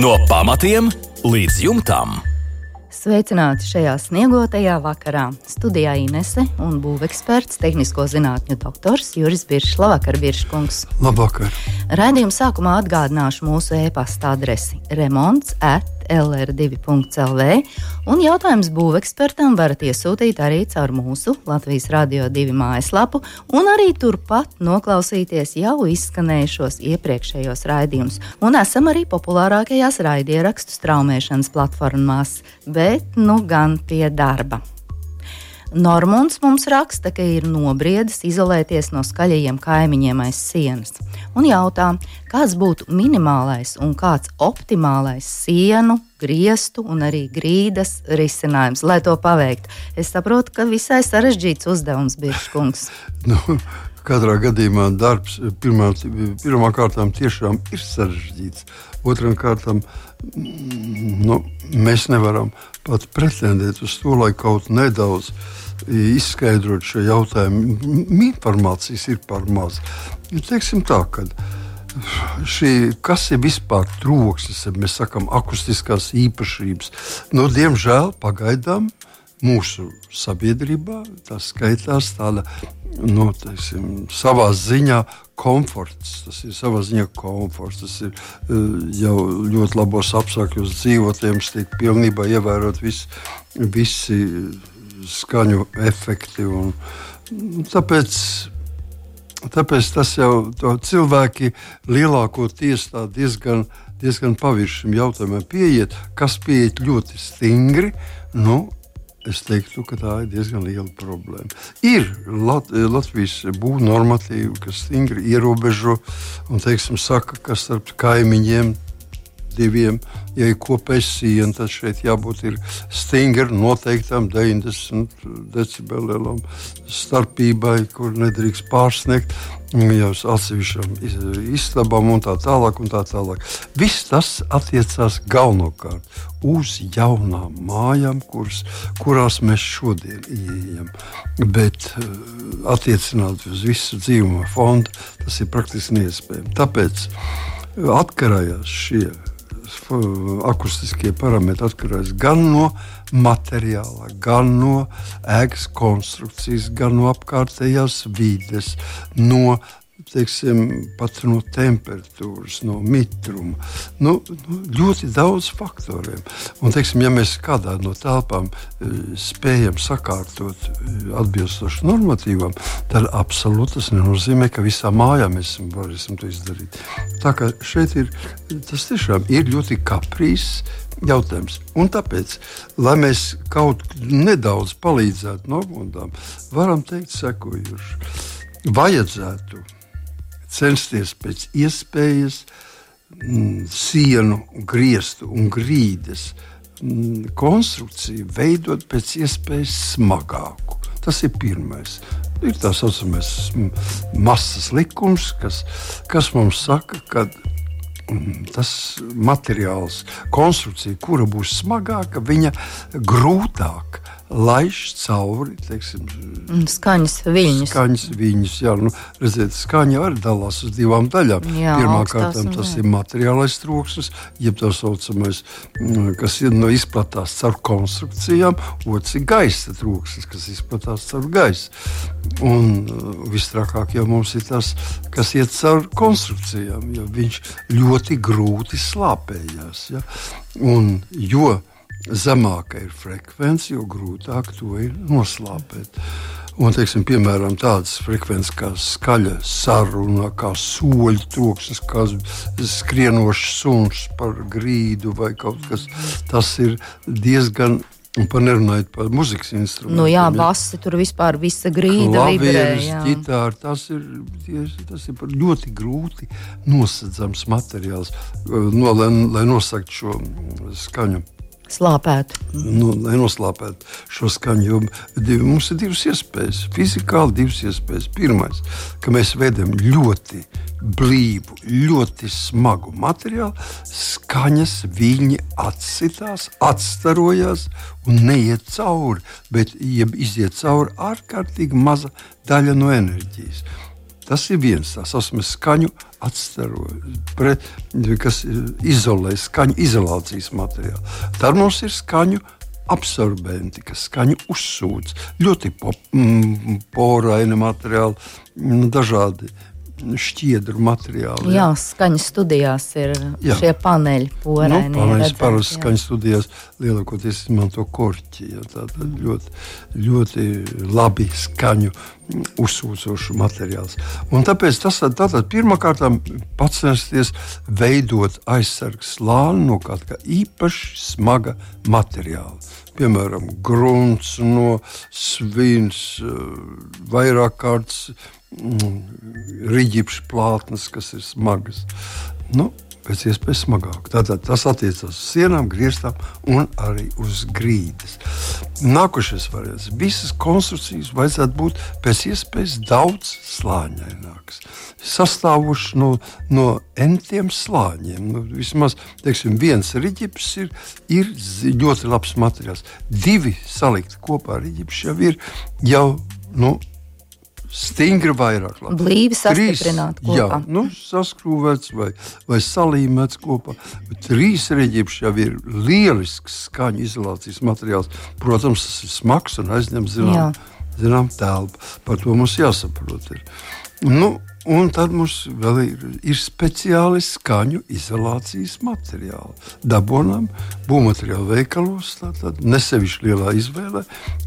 No pamatiem līdz jumtam. Sveicināti šajā sniegotajā vakarā. Studijā Inese un būveksperts, tehnisko zinātņu doktors Juris Biršs. Labvakar, Birškungs. Labvakar. Raidījuma sākumā atgādināšu mūsu e-pasta adresi remonds at lr2.lv. Un jautājums būvekspertam varat iesūtīt arī caur mūsu Latvijas Radio 2 mājaslapu, un arī turpat noklausīties jau izskanējušos iepriekšējos raidījumus. Un esam arī populārākajās raidierakstu straumēšanas platformās, bet nu gan pie darba. Normons mums raksta, ka ir nobriedis izolēties no skaļajiem kaimiņiem aiz sienas un jautā, kāds būtu minimālais un kāds optimālais sienu, griestu un arī grīdas risinājums, lai to paveiktu. Es saprotu, ka visai sarežģīts uzdevums, Biržkungs. nu, katrā gadījumā darbs pirmā, pirmā kārtām tiešām ir sarežģīts. Otram kārtām nu, mēs nevaram pat pretendēt uz to, lai kaut nedaudz izskaidrot šo jautājumu. Informācijas ir par maz. Nu, teiksim tā, ka šī, kas ir vispār troksnis, ja mēs sakām, akustiskās īpašības. Nu, diemžēl pagaidām mūsu sabiedrībā tas skaitās tāda nu, teiksim, savā ziņā komforts. Tas ir savā ziņā komforts. Tas ir uh, jau ļoti labos apstākļos dzīvotiem, tiek pilnībā ievērot vis, visi skaņu efekti. Un, tāpēc, tāpēc tas jau cilvēki lielākoties diezgan, diezgan paviršiem jautājumam pieiet, kas pieiet ļoti stingri. Nu, Es teiktu, ka tā ir diezgan liela problēma. Ir Lat Latvijas būvnormatīvi, kas stingri ierobežo un teiksim, saka, ka starp kaimiņiem diviem, ja ir kopējs siena, tad šeit jābūt stingri noteiktam 90 decibeliem starpībai, kur nedrīkst pārsniegt. Jau uz atsevišķām istabām un tā tālāk. Un tā tālāk. Viss tas attiecās galvenokārt uz jaunām mājām, kuras, kurās mēs šodien ieejam. Bet eh, attiecināt uz visu dzīvumu fondu tas ir praktiski neiespējami. Tāpēc atkarājās šie akustiskie parametri atkarīgs gan no materiāla, gan no ēkas konstrukcijas, gan no apkārtējās vides, no teiksim, pat no temperatūras, no mitruma. Nu, nu, ļoti daudz faktoriem. Un, teiksim, ja mēs kādā no telpām e, spējam sakārtot e, atbilstoši normatīvam, tad absolūti tas nenozīmē, ka visā mājā mēs varēsim to izdarīt. Tā kā šeit ir tas tiešām ir ļoti kaprīzs jautājums. Un tāpēc, lai mēs kaut nedaudz palīdzētu normām, varam teikt, sekojuši. Vajadzētu censties pēc iespējas mm, sienu, griestu un grīdas mm, konstrukciju veidot pēc iespējas smagāku. Tas ir pirmais. Ir tā saucamais mm, masas likums, kas, kas mums saka, ka tas materiāls, konstrukcija, kura būs smagāka, viņa grūtāk laiž cauri teiksim, skaņas viļņus. Skaņas viļņus jā, nu, redziet, skaņa arī dalās uz divām daļām. Pirmkārt, tas ir materiālais troksnis, jeb tā saucamais, mm, kas ir, no izplatās caur konstrukcijām, otrs ir gaisa troksnis, kas izplatās caur gaisu. Un uh, visstrakāk jau mums ir tas, kas iet caur konstrukcijām, jo viņš ļoti grūti slāpējās. Ja? Un, jo zemāka ir frekvence, jo grūtāk to ir noslāpēt. Un, teiksim, piemēram, tādas frekvences kā skaļa saruna, kā soļu troksnis, kā skrienošs suns par grīdu vai kaut kas tāds, ir diezgan Un par nerunājot par muzikas instrumentiem. Nu, jā, basi tur vispār visa grīda vibrē. Ģitāra, tas ir, tas ir ļoti grūti nosedzams materiāls, no, lai, lai nosaktu šo skaņu slāpētu. Nu, lai noslāpētu šo skaņu, jo divi, mums ir divas iespējas. Fizikāli divas iespējas. Pirmais, ka mēs veidojam ļoti blīvu, ļoti smagu materiālu, skaņas viņi atsitās, atstarojās un neiet cauri, bet iziet cauri ārkārtīgi maza daļa no enerģijas. Tas ir viens tā saucamais skaņu atstarojas, kas izolē skaņu izolācijas materiālu. Tad mums ir skaņu absorbenti, kas skaņu uzsūdz. Ļoti pop, mm, poraini materiāli, mm, dažādi šķiedru materiālu. Jā, jā skaņas studijās ir jā. šie paneļi, porēni. Nu, paneļs parasti skaņas studijās lielākoties izmanto korķi. Jā, tātad ļoti, ļoti labi skaņu uzsūcošu materiāls. Un tāpēc tas tātad pirmkārt censties veidot aizsargs slāni no kāda īpaši smaga materiāla. Piemēram, grunts no svins, vairāk kārtas mm, rīķipšu plātnes, kas ir smagas. Nu, pēc iespējas smagāk. Tātad tas attiecas uz sienām, griestām un arī uz grīdas. Nākošais variants - visas konstrukcijas vajadzētu būt pēc iespējas daudz slāņainākas. Sastāvuši no, no entiem slāņiem. Nu, vismaz teiksim, viens rīķis ir, ir ļoti labs materiāls. Divi salikti kopā rīķis jau ir jau. Nu, stingri vairāk. Labi. Blīvi sastiprināt kopā. Jā, nu, saskrūvēts vai, vai salīmēts kopā. Trīs reģips jau ir lielisks skaņu izolācijas materiāls. Protams, tas ir smags un aizņem zinām, zinām telpu. Par to mums jāsaprot. Ir. Nu, Un tad mums vēl ir, ir speciāli skaņu izolācijas materiāli. Dabonam, būvmateriālu veikalos, tātad nesevišķi lielā izvēle,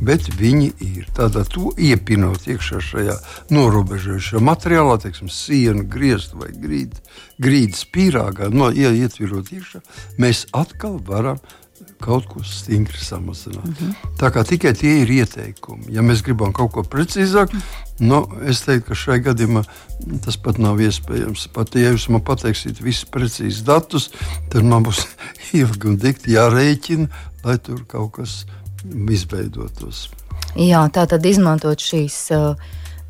bet viņi ir. Tātad to iepinot iekšā šajā norobežojošajā materiālā, teiksim, sienu, griestu vai grīdu, grīdas pīrāgā, no, ietvirot iekšā, mēs atkal varam kaut ko stingri samazināt. Mm -hmm. Tā kā tikai tie ir ieteikumi. Ja mēs gribam kaut ko precīzāk, nu, es teiktu, ka šai gadījumā tas pat nav iespējams. Pat ja jūs man pateiksiet visus precīzus datus, tad man būs ilgi un dikti jārēķina, lai tur kaut kas izveidotos. Jā, tā tad izmantot šīs uh,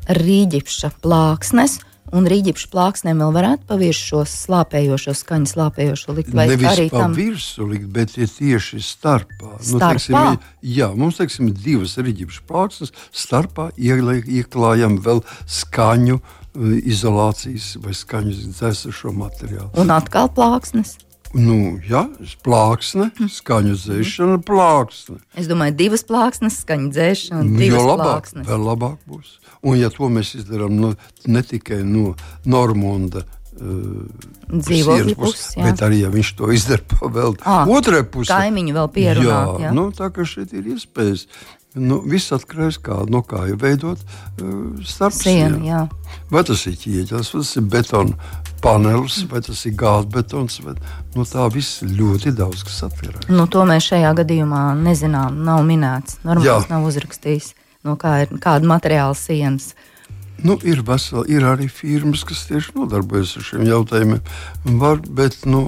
rīģipša plāksnes un rīķipšu plāksnēm vēl varētu pa virsmu šo slāpējošo skaņu, slāpējošo likt. Vai Nevis arī tam virsmu likt, bet ir tieši starpā. starpā? Nu, teiksim, jā, mums teiksim, divas rīķipšu plāksnes starpā ieklājam vēl skaņu eh, izolācijas vai skaņu dzēsušo materiālu. Un atkal plāksnes. Nu, jā, plāksne, skaņu dzēšana, plāksne. Es domāju, divas plāksnes, skaņu dzēšana, divas jo labāk, plāksnes. Vēl labāk būs. Un, ja to mēs izdarām no, ne tikai no Normunda uh, dzīvokļa puses, bet arī ja viņš to izdara vēl à, otrai pusē. Kaimiņu vēl pierunāt. Jā, jā. Nu, tā kā šeit ir iespējas. Nu, viss atkarīgs no kā, no kā jau veidot uh, starpsienu. Vai tas ir ķieģelis, vai tas ir betona panelis, vai tas ir gāzbetons. Vai, nu, tā viss ļoti daudz kas atkarīgs. Nu, to mēs šajā gadījumā nezinām. Nav minēts, normāls nav uzrakstījis, no kā ir kāda materiāla sienas. Nu, ir, vesel, ir arī firmas, kas tieši nodarbojas ar šiem jautājumiem. Var, bet nu,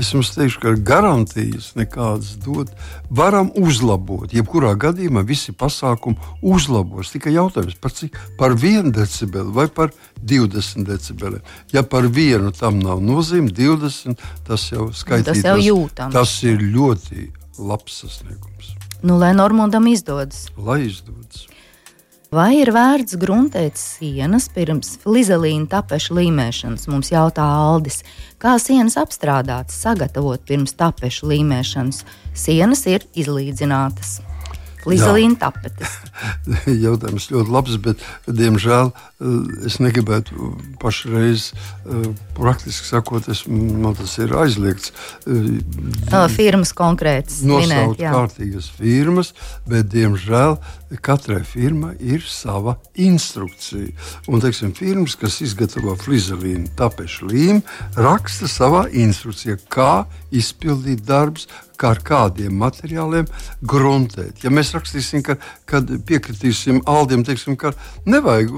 es jums teikšu, ka garantijas nekādas dot. Varam uzlabot. Jebkurā gadījumā visi pasākumi uzlabos. Tikai jautājums par cik? Par vienu decibeli vai par 20 decibeliem. Ja par vienu tam nav nozīme, 20 tas jau skaitīts. Tas jau jūtams. Tas ir ļoti labs sasniegums. Nu, lai Normundam izdodas. Lai izdodas. Vai ir vērts gruntēt sienas pirms flizelīna tapeša līmēšanas? Mums jautā Aldis, kā sienas apstrādātas, sagatavot pirms tapeša līmēšanas. Sienas ir izlīdzinātas. Līzelīna tapetes. Jautājums ļoti labs, bet, diemžēl, eh, es negribētu pašreiz, eh, praktiski sakot, es, man tas ir aizliegts. Eh, firmas konkrētas. Nosaukt minēt, kārtīgas firmas, bet, diemžēl, katrai firmai ir sava instrukcija. Un, teiksim, firmas, kas izgatavo frizelīnu tapešu līmu, raksta savā instrukcijā, kā izpildīt darbus, kā ar kādiem materiāliem gruntēt. Ja mēs rakstīsim, ka piekritīsim Aldim, teiksim, ka nevajag,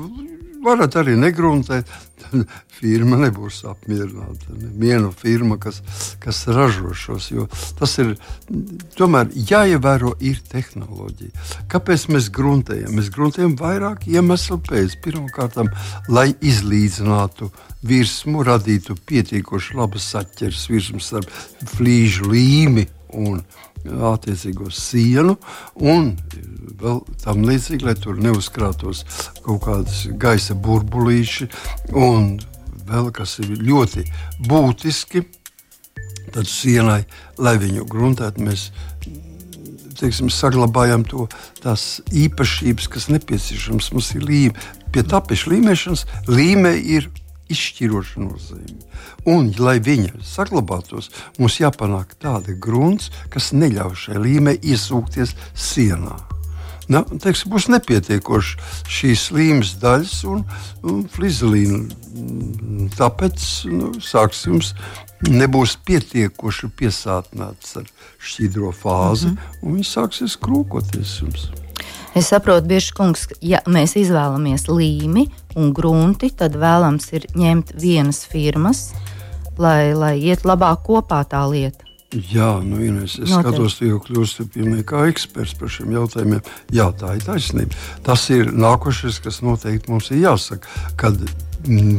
varat arī negruntēt, tad firma nebūs apmierināta. Viena firma, kas, kas ražo šos, jo tas ir tomēr jāievēro ir tehnoloģija. Kāpēc mēs gruntējam? Mēs gruntējam vairāk iemeslu pēc. Pirmkārt, lai izlīdzinātu virsmu, radītu pietiekoši labu saķeres virsmu starp flīžu līmeni un attiecīgo sienu, un vēl tam līdzīgi, lai tur neuzkrātos kaut kādas gaisa burbulīši, un vēl kas ir ļoti būtiski, tad sienai, lai viņu gruntētu, mēs teiksim, saglabājam to, tās īpašības, kas nepieciešamas. Mums ir līme. Pie tapeša līmēšanas līme ir izšķiroša nozīme. Un, lai viņa saglabātos, mums jāpanāk tāda grunts, kas neļauj šai līmei iesūkties sienā. Na, teiksim, būs nepietiekoši šīs slīmas daļas un, un flizelīna. Tāpēc nu, sāks jums nebūs pietiekoši piesātināts ar šķidro fāzi, mm -hmm. un viņš sāksies krūkoties jums. Es saprotu, bieži kungs, ja mēs izvēlamies līmi un grunti, tad vēlams ir ņemt vienas firmas, lai, lai iet labāk kopā tā lieta. Jā, nu, Ines, es Noteikti. skatos, tu jau pilnīgi kā eksperts par šiem jautājumiem. Jā, tā ir taisnība. Tas ir nākošais, kas noteikti mums ir jāsaka, kad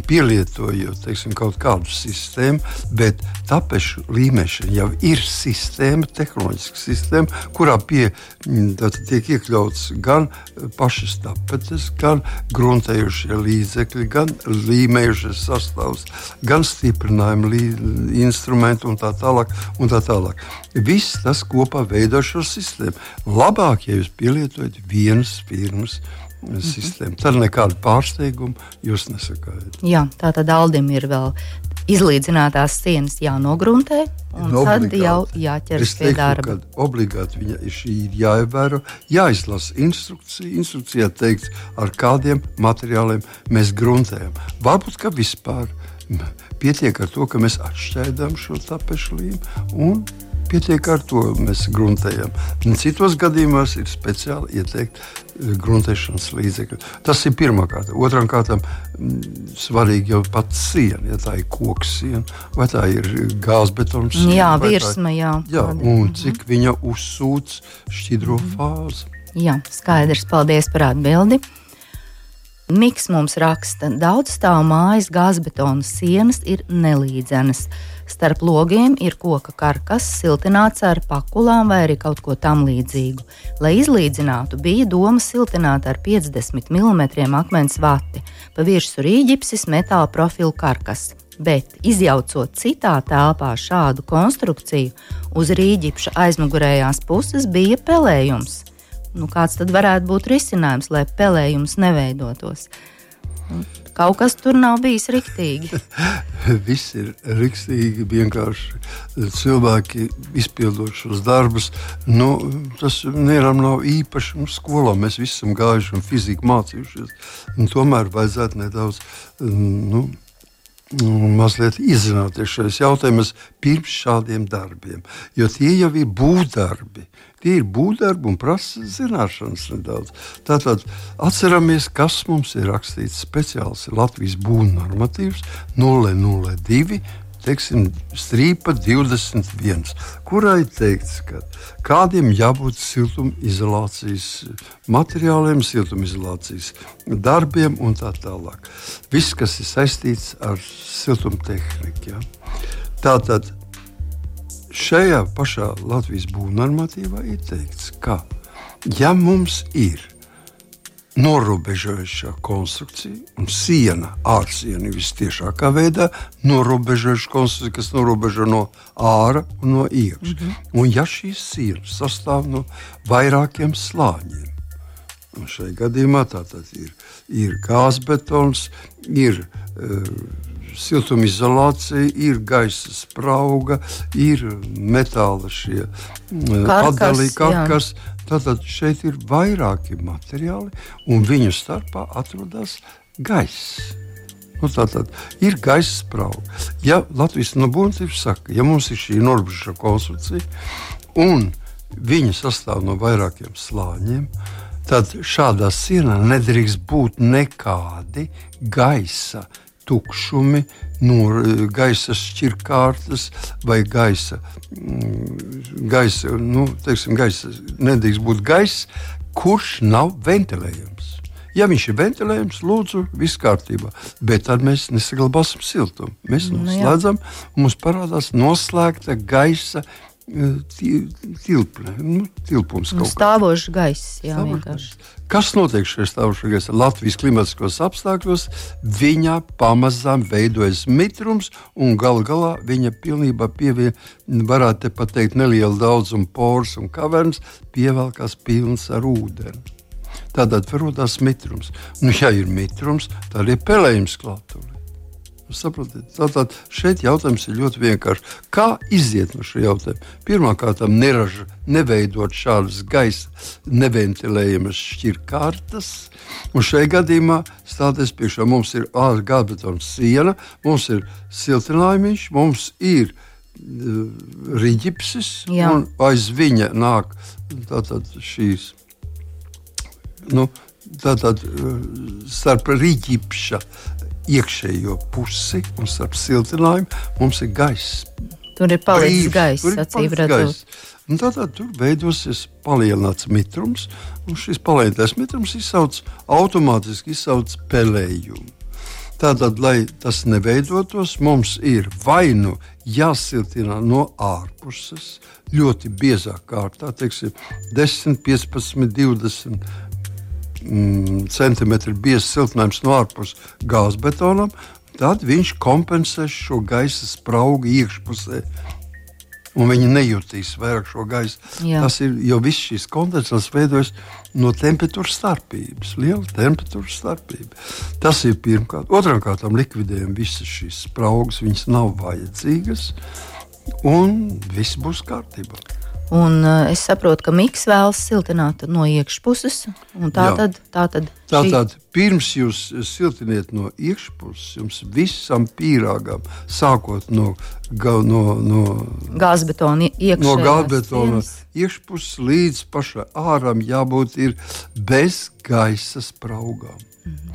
pielietojot teiksim, kaut kādu sistēmu, bet tapešu līmēšana jau ir sistēma, tehnoloģiska sistēma, kurā pie, mm, tiek iekļauts gan pašas tapetes, gan gruntējušie līdzekļi, gan līmējušais sastāvs, gan stiprinājuma instrumenti un tā tālāk. Un tā tālāk. Viss tas kopā veido šo sistēmu. Labāk, ja jūs pielietojat vienas firmas. Sistēmu. Tad nekādu pārsteigumu jūs nesakājat. Jā, tā tad Aldim ir vēl izlīdzinātās sienas jānogruntē, un no tad jau jāķers pie darba. Obligāti viņa šī ir jāievēro, jāizlasa instrukcija. Instrukcijā teikts, ar kādiem materiāliem mēs gruntējam. Varbūt, ka vispār pietiek ar to, ka mēs atšķaidām šo tapešu līmu Pietiek ar to, mēs gruntējam. Citos gadījumos ir speciāli ieteikti eh, gruntēšanas līdzekļi. Tas ir pirmkārt. Otrām kārtām svarīgi jau pats siena, ja tā ir koks siena vai tā ir gāzbetona siena. Jā, virsma, jā. jā. Un cik viņa uzsūc šķidro fāzi. Jā, skaidrs. Paldies par atbildi. Miks mums raksta, daudz stāvu mājas gāzbetona sienas ir nelīdzenas. Starp logiem ir koka karkas, siltināts ar pakulām vai arī kaut ko tam līdzīgu. Lai izlīdzinātu, bija doma siltināt ar 50 mm akmens vati, pa virsmu rīģipsis metāla profilu karkas. Bet, izjaucot citā telpā šādu konstrukciju, uz rīģipša aizmugurējās puses bija pelējums nu, kāds tad varētu būt risinājums, lai pelējums neveidotos? Kaut kas tur nav bijis rīktīgi. Viss ir rīktīgi. Vienkārši cilvēki izpildot šos darbus. Nu, tas nevienam nav īpaši mums skolā. Mēs visi esam gājuši un fiziku mācījušies. Un tomēr vajadzētu nedaudz. Nu, mazliet izzināties šajos jautājumos pirms šādiem darbiem. Jo tie jau ir būvdarbi. Tie ir būvdarbi un prasa zināšanas nedaudz. Tātad atceramies, kas mums ir rakstīts speciāls Latvijas būvnormatīvs 002 teiksim, strīpa 21, kurai teikts, ka kādiem jābūt siltumizolācijas materiāliem, siltumizolācijas darbiem un tā tālāk. Viss, kas ir saistīts ar siltumtehniku. Ja? Tātad šajā pašā Latvijas būvnormatīvā ir teikts, ka ja mums ir norobežojoša konstrukcija un siena, ārsiena visciešākā veidā norobežojoša konstrukcija, kas norobežo no ārā un no iekšā. Mm -hmm. Un ja šīs sienas sastāv no vairākiem slāņiem, un šajā gadījumā tātad ir, ir gāzbetons, ir uh, siltumizolācija, ir gaisa sprauga, ir metāla šie uh, atdalījumi, karkas. Tātad šeit ir vairāki materiāli, un viņu starpā atrodas gaiss. Nu, tātad ir gaisa sprauga. Ja Latvijas nobūvniecība saka, ja mums ir šī norbuža konstrukcija, un viņa sastāv no vairākiem slāņiem, tad šādā sienā nedrīkst būt nekādi gaisa tukšumi, no gaisa šķirkārtas vai gaisa. Mm, gaisa, nu, teiksim, gaisa nedrīkst būt gaiss, kurš nav ventilējams. Ja viņš ir ventilējams, lūdzu, viss kārtībā. Bet tad mēs nesaglabāsim siltumu. Mēs noslēdzam, nu, un mums parādās noslēgta gaisa tilpne, nu, tilpums Nu, kaut kāds. Stāvošs gaiss, jā, Stāvošs vienkārši. Kas notiek šajā stāvošajā gaisā? Latvijas klimatiskos apstākļos viņa pamazām veidojas mitrums, un gal galā viņa pilnībā pievienojas, varētu pat teikt, nelielu daudzumu pors un kaverns, pievelkās pilns ar ūdeni. Tātad radās mitrums. Nu, ja ir mitrums, tad ir pelējums klātulī. Saprotiet, tātad šeit jautājums ir ļoti vienkāršs. Kā iziet no šī jautājuma? Pirmkārt, neraža, neveidot šādas gaisa neventilējamas šķirkārtas. Un šajā gadījumā stāties priekšā mums ir gāzbetona siena, mums ir siltinājums, mums ir uh, rīķipsis, Jā. un aiz viņa nāk tātad šīs. Nu, Tātad uh, starp rīķipša iekšējo pusi un starp siltinājumu mums ir gaiss. Tur ir palicis gaiss, acīm redzot. Tātad tur veidosies palielināts mitrums, un šis palielinātais mitrums izsauc, automātiski izsauc pelējumu. Tātad, lai tas neveidotos, mums ir vai nu jāsiltina no ārpuses, ļoti biezā kārtā, teiksim, 10, 15, 20 mm, centimetri biezs siltinājums no ārpuses gāzbetonam, tad viņš kompensēs šo gaisa spraugu iekšpusē. Un viņi nejutīs vairāk šo gaisu. Jā. Tas ir jo viss šīs kondensāts veidojas no temperatūras starpības, liela temperatūras starpība. Tas ir pirmkārt. Otrām kārtām likvidējam visas šīs spraugas, viņas nav vajadzīgas, un viss būs kārtībā. Un uh, es saprotu, ka Mikls vēlas siltināt no iekšpuses. Tā Jā. tad, tā tad šī- Tātad, pirms jūs siltiniet no iekšpuses, jums visam pīrāgam, sākot no, ga- no, no, gāzbetona iekšā. no gāzbetona iekšpuses līdz pašai āram, jābūt ir bez gaisa spraugām.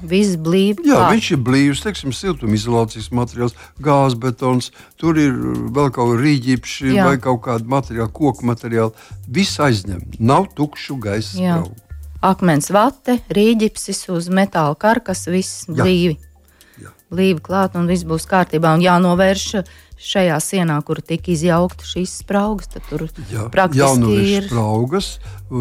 Viss blīvi. Jā, viņš ir blīvs, teiksim, siltumizolācijas materiāls, gāzbetons, tur ir vēl kaut kāda rīķipša vai kaut kāda materiāla, koku materiāla. Viss aizņem, nav tukšu gaisa Jā. spraugu. Akmens vate, rīģipsis uz metāla karkas, viss blīvi. Jā. Blīvi klāt, un viss būs kārtībā. Un jānovērš šajā sienā, kur tika izjaukta šīs spraugas. Tad tur Jā, praktiski ir. spraugas.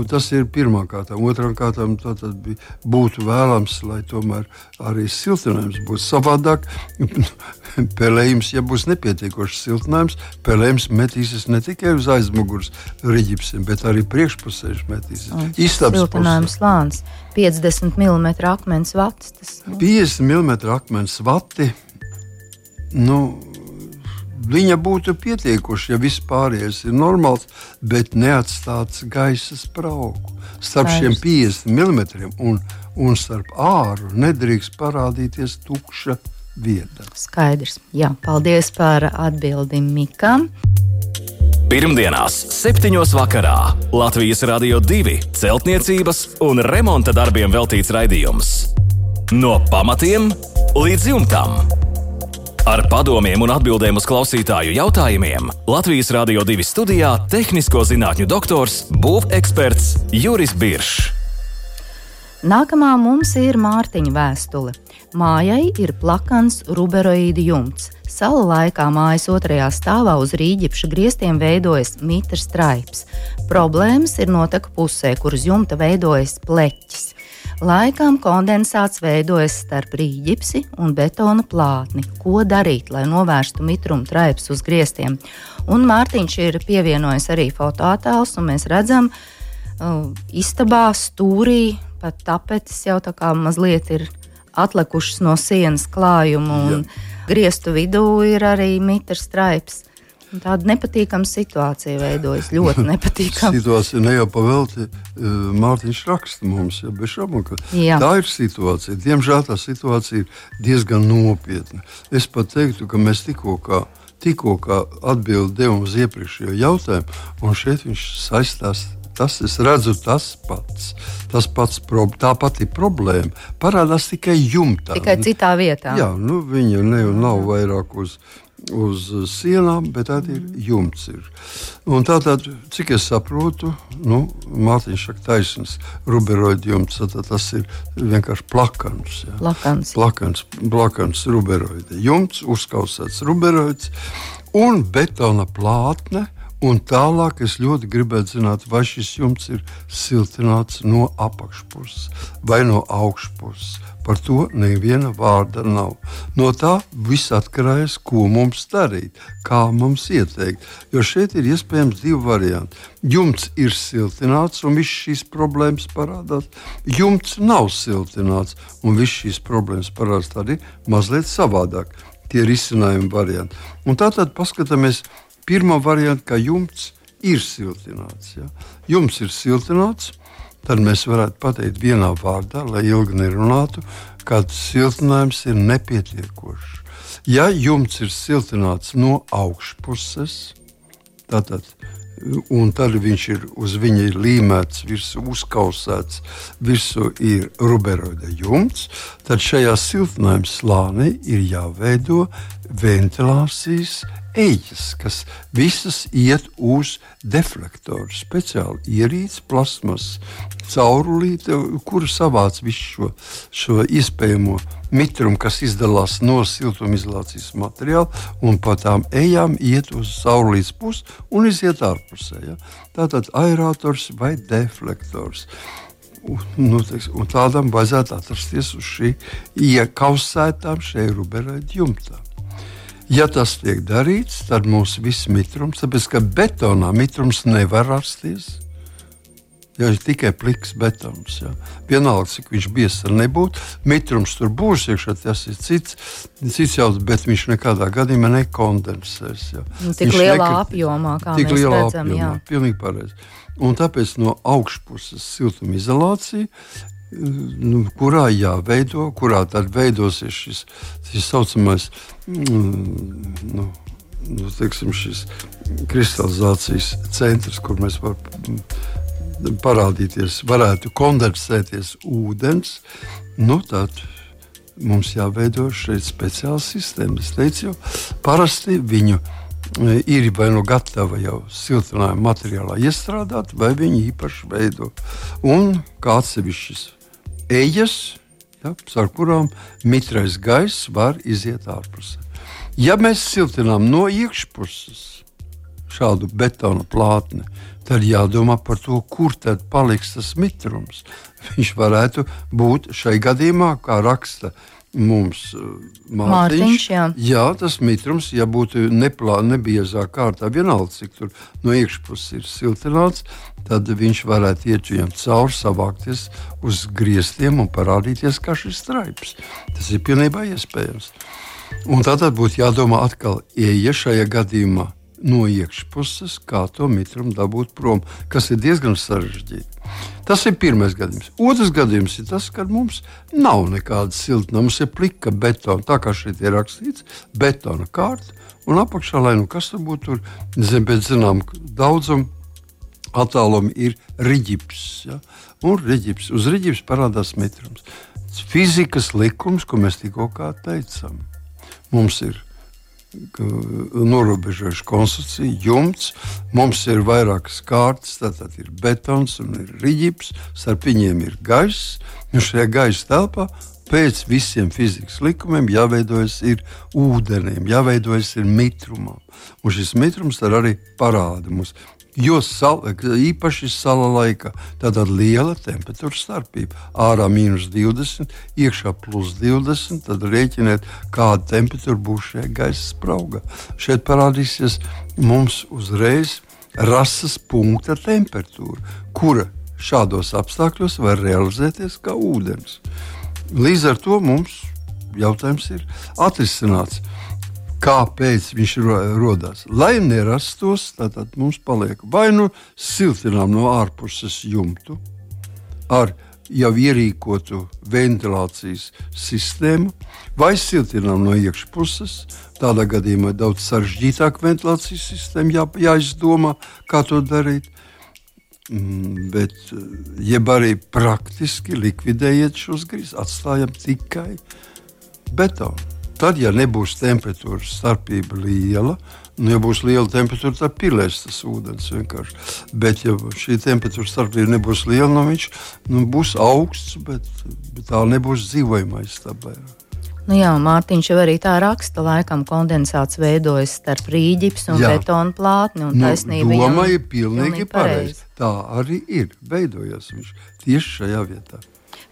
Tas ir pirmā kārta. Otrā kārta būtu vēlams, lai tomēr arī siltinājums būtu savādāk. Pelējums, ja būs nepietiekošs siltinājums, pelējums metīsies ne tikai uz aizmugures rīķipsiem, bet arī priekšpusē metīsies. Istabas Siltinājums slānis, 50 mm akmens vats. Tas, nu, 50 mm akmens vati. Nu, viņa būtu pietiekuši, ja viss pārējais ir normāls, bet neatstāts gaisa spraugu. Starp šiem Skaidrs. 50 mm un, un starp āru nedrīkst parādīties tukša vieta. skaidrs. Jā, paldies par atbildi Mikam. Pirmdienās, 7. vakarā Latvijas Rādio 2 celtniecības un remonta darbiem veltīts raidījums. No pamatiem līdz jumtam. Ar padomiem un atbildēm uz klausītāju jautājumiem Latvijas Rādio 2 studijā - tehnisko zinātņu doktors, būveksperts Juris Biršs. Nākamā mums ir Mārtiņa vēstule. Mājai ir plakans ruberoīdu jumts. Salu laikā mājas otrajā stāvā uz rīģipša griestiem veidojas mitrs straips. Problēmas ir noteku pusē, kur uz jumta veidojas pleķis. Laikām kondensāts veidojas starp rīģipsi un betona plātni. Ko darīt, lai novērstu mitrumu traips uz griestiem? Un Mārtiņš ir pievienojis arī fotoattēlus, un mēs redzam, uh, istabā stūrī pat tapetes jau tā kā mazliet ir atlikušas no sienas klājuma, un griestu vidū ir arī mitrs straips. Tāda nepatīkama situācija veidojas. Ļoti nepatīkama. Situācija ne jau pavelti, uh, Mārtiņš raksta mums, ja bez šaubām, ka Jā. tā ir situācija. Diemžēl tā situācija ir diezgan nopietna. Es pat teiktu, ka mēs tikko kā, tikko devām uz iepriekšējo jautājumu, un šeit viņš saistās. Tas es redzu, tas pats. Tas pats tā pati problēma parādās tikai jumtā. Tikai citā vietā. Jā, nu, viņa ne, nav vairāk uz, uz sienām, bet tā ir jumts. Ir. Un tātad, cik es saprotu, nu, Mārtiņš saka, taisnība, ruberoida jumts, tad tas ir vienkārši plakans. jā. Plakans. Plakans, plakans ruberoida jumts, uzkausēts ruberoids un betona plātne Un tālāk es ļoti gribētu zināt, vai šis jumts ir siltināts no apakšpuses vai no augšpuses. Par to neviena vārda nav. No tā viss atkarīgs, ko mums darīt, kā mums ieteikt. Jo šeit ir iespējams divi varianti. Jumts ir siltināts, un viss šīs problēmas parādās. Jumts nav siltināts, un viss šīs problēmas parādās. Ir mazliet savādāk. Tie ir izcinājumi varianti. Un tātad paskatāmies pirmā varianta, ka jumts ir siltināts. Ja? Jums ir siltināts, tad mēs varētu pateikt vienā vārdā, lai ilgi nerunātu, ka siltinājums ir nepietiekošs. Ja jumts ir siltināts no augšpuses, tātad un tad viņš ir uz viņa ir līmēts, virsū uzkausēts, virsū ir ruberoida jumts, tad šajā siltinājuma slānī ir jāveido ventilācijas ejas, kas visas iet uz deflektoru. Speciāli ierīce, plasmas caurulīte, kur savāc visu šo, šo iespējamo mitrumu, kas izdalās no siltumizolācijas materiāla, un pa tām ejām iet uz caurulītes pusi un iziet ārpusē. Ja? Tātad aerators vai deflektors. Nu, teiks, tādam vajadzētu atrasties uz šī iekausētām šeit ruberēta jumtā. Ja tas tiek darīts, tad mūsu viss mitrums, tāpēc ka betonā mitrums nevar rasties. Ja ir tikai pliks betons, ja. vienalga, cik viņš biezs nebūtu, mitrums tur būs iekšā, tas ir cits, cits jautājums, bet viņš nekādā gadījumā nekondensēs. Ja. Nu, tik viņš lielā nekrit, apjomā, kā tik mēs lielā redzam. Apjomā, jā, pilnīgi pareizi. Un tāpēc no augšpuses siltumizolācija nu, kurā jāveido, kurā tad veidosies šis tā saucamais mm, nu, nu, teiksim, kristalizācijas centrs, kur mēs varam parādīties, varētu kondensēties ūdens. Nu, tad mums jāveido šeit speciāla sistēma. Es teicu, jau parasti viņu e, ir vai nu gatava jau siltinājuma materiālā iestrādāt, vai viņi īpaši veido. Un kā atsevišķis ejas, ja, ar kurām mitrais gaiss var iziet ārpusē. Ja mēs siltinām no iekšpuses šādu betona plātni, tad jādomā par to, kur tad paliks tas mitrums. Viņš varētu būt šai gadījumā, kā raksta mums uh, Mārtiņš. Mārtiņš jā. jā, tas mitrums, ja būtu neplānota, nebiezā kārtā, vienalga, cik tur no iekšpuses ir siltināts, tad viņš varētu iet viņam cauri, savākties uz griestiem un parādīties kā šis straips. Tas ir pilnībā iespējams. Un tad būtu jādomā atkal, ja šajā gadījumā no iekšpuses, kā to mitrumu dabūt prom, kas ir diezgan sarežģīti. Tas ir pirmais gadījums. Otrs gadījums ir tas, ka mums nav nekāda siltuma. Mums ir plika betona, tā kā šeit ir rakstīts, betona kārta. Un apakšā, lai nu kas tur būtu, tur zem, pēc zinām daudzumu attālumu ir riģips. Ja? Un riģips. Uz riģips parādās mitrums. Fizikas likums, ko mēs tikko teicām. Mums ir norobežojuši konstrukciju, jumts. Mums ir vairākas kārtas, tātad ir betons un ir rīķis, starp viņiem ir gaiss. Un šajā gaisa telpā pēc visiem fizikas likumiem jāveidojas ir ūdenim, jāveidojas ir mitrumam. Un šis mitrums arī parāda mums Jo sal, īpaši sala laikā tāda liela temperatūra starpība. Ārā mīnus 20, iekšā plus 20. Tad rēķiniet, kāda temperatūra būs šajā gaisa spraugā. Šeit parādīsies mums uzreiz rases punkta temperatūra, kura šādos apstākļos var realizēties kā ūdens. Līdz ar to mums jautājums ir atrisināts kāpēc viņš radās. Lai nerastos, tad mums paliek vai nu siltinām no ārpuses jumtu ar jau ierīkotu ventilācijas sistēmu, vai siltinām no iekšpuses. Tādā gadījumā daudz sarežģītāka ventilācijas sistēma jā, jāizdomā, kā to darīt. Mm, bet, jeb arī praktiski likvidējiet šos grīzus, atstājam tikai betonu. Tad, ja nebūs temperatūras starpība liela, nu, ja būs liela temperatūra, tad pilēs tas ūdens vienkārši. Bet, ja šī temperatūra starpība nebūs liela, nu, viņš nu, būs augsts, bet, bet tā nebūs dzīvojamais. Nu jā, Mārtiņš jau arī tā raksta, laikam kondensāts veidojas starp rīģips un betonu plātni. Un nu, doma ir pilnīgi pareiza. Tā arī ir. Veidojas viņš tieši šajā vietā.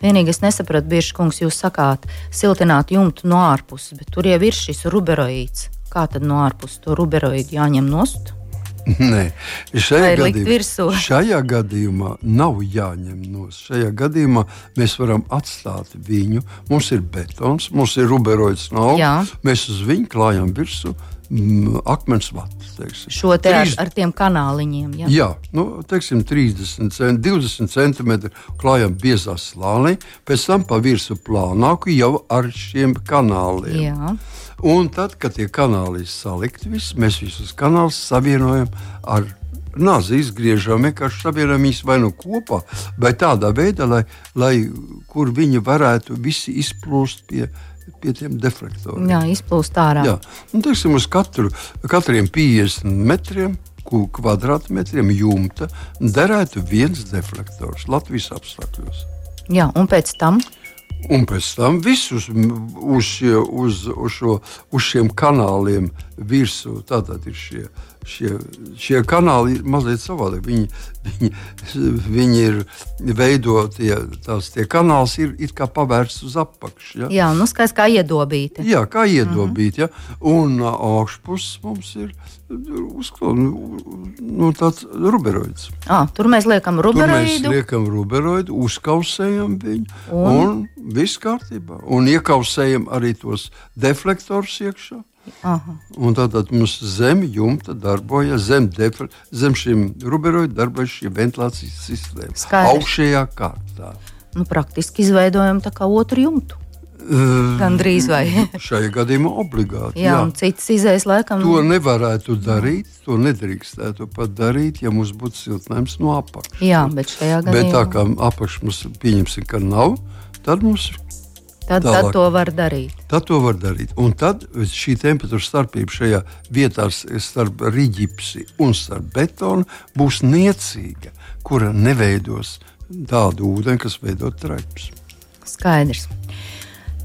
Vienīgi es nesapratu, bieži kungs, jūs sakāt, siltināt jumtu no ārpuses, bet tur jau ir šis ruberoīds. Kā tad no ārpuses to ruberoīdu jāņem nost? Nē, šajā gadījumā, šajā gadījumā nav jāņem no. Šajā gadījumā mēs varam atstāt viņu. Mums ir betons, mums ir ruberoids nav. Jā. Mēs uz viņu klājam virsmu mm, akmens vatus. Teiksim. Šo te 3, ar, ar tiem kanāliņiem. Ja? Jā, nu, teiksim, 30 cm, 20 cm klājam biezā slānī, pēc tam pa virsmu plānāku jau ar šiem kanāliem. Jā. Un tad, kad tie kanāli ir salikti, visi, mēs visus kanālus savienojam ar nāzi, izgriežam vienkārši savienojam viņus vai nu kopā, vai tādā veidā, lai, lai kur viņi varētu visi izplūst pie pie tiem deflektoriem. Jā, izplūst ārā. Jā, un teiksim, uz katru, katriem 50 metriem. Kvadrātmetriem jumta derētu viens deflektors Latvijas apstākļos. Jā, un pēc tam Un pēc tam visus uz, šie, uz, uz, šo, uz šiem kanāliem virsū. Tātad ir šie, šie, šie kanāli mazliet savādāk. Viņi, viņi, viņi ir veidoti, tās tie kanāls ir, ir kā pavērsts uz apakšu. Ja? Jā, nu skaidrs kā iedobīti. Jā, kā iedobīti. -hmm. ja? Un augšpus mums ir uzklāt, nu, tāds ruberoids. À, tur mēs liekam ruberoidu. Tur mēs liekam ruberoidu, uzkausējam viņu, un, un viss kārtībā. Un iekausējam arī tos deflektorus iekšā. Tātad mums zem jumta darbojas, zem, defre, zem šiem ruberoidiem darbojas šī ventilācijas sistēma. Skaidrs. Augšējā kārtā. Nu, praktiski izveidojam tā kā otru jumtu. Gan drīz vai. Šajā gadījumā obligāti. Jā, jā. un citas izējas laikam. To nevarētu darīt, to nedrīkstētu pat darīt, ja mums būtu siltinājums no apakšas. Jā, bet šajā gadījumā. Bet tā kā apakšs mums pieņemsim, ka nav, tad mums Tad, Tālāk. tad to var darīt. Tad to var darīt. Un tad šī temperatūra starpība šajā vietā starp rīķipsi un starp betonu būs niecīga, kura neveidos tādu ūdeni, kas veido traips. Skaidrs.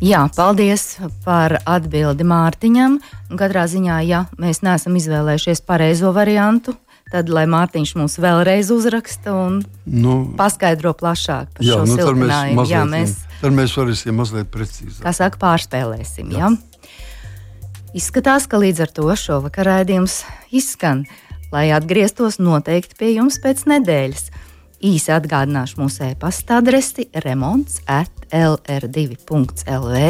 Jā, paldies par atbildi Mārtiņam. Katrā ziņā, ja mēs neesam izvēlējušies pareizo variantu, tad lai Mārtiņš mums vēlreiz uzraksta un nu, paskaidro plašāk par jā, šo nu, siltinājumu. Jā, mēs Tad mēs varēsim mazliet precīzāk. Kā saka, pārspēlēsim. Jā. Ja? Izskatās, ka līdz ar to šovakar raidījums izskan. Lai atgrieztos noteikti pie jums pēc nedēļas. Īsi atgādināšu mūsu e-pasta adresi remonds at lr2.lv.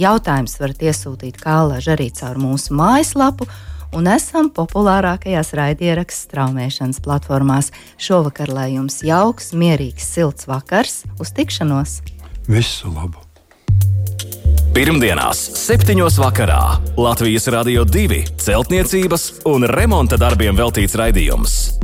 Jautājums varat iesūtīt kā laž arī caur mūsu mājaslapu un esam populārākajās raidierakstu straumēšanas platformās. Šovakar, lai jums jauks, mierīgs, silts vakars, uz tikšanos! Visu labu! Pirmdienās, 7. vakarā Latvijas Rādio 2 celtniecības un remonta darbiem veltīts raidījums.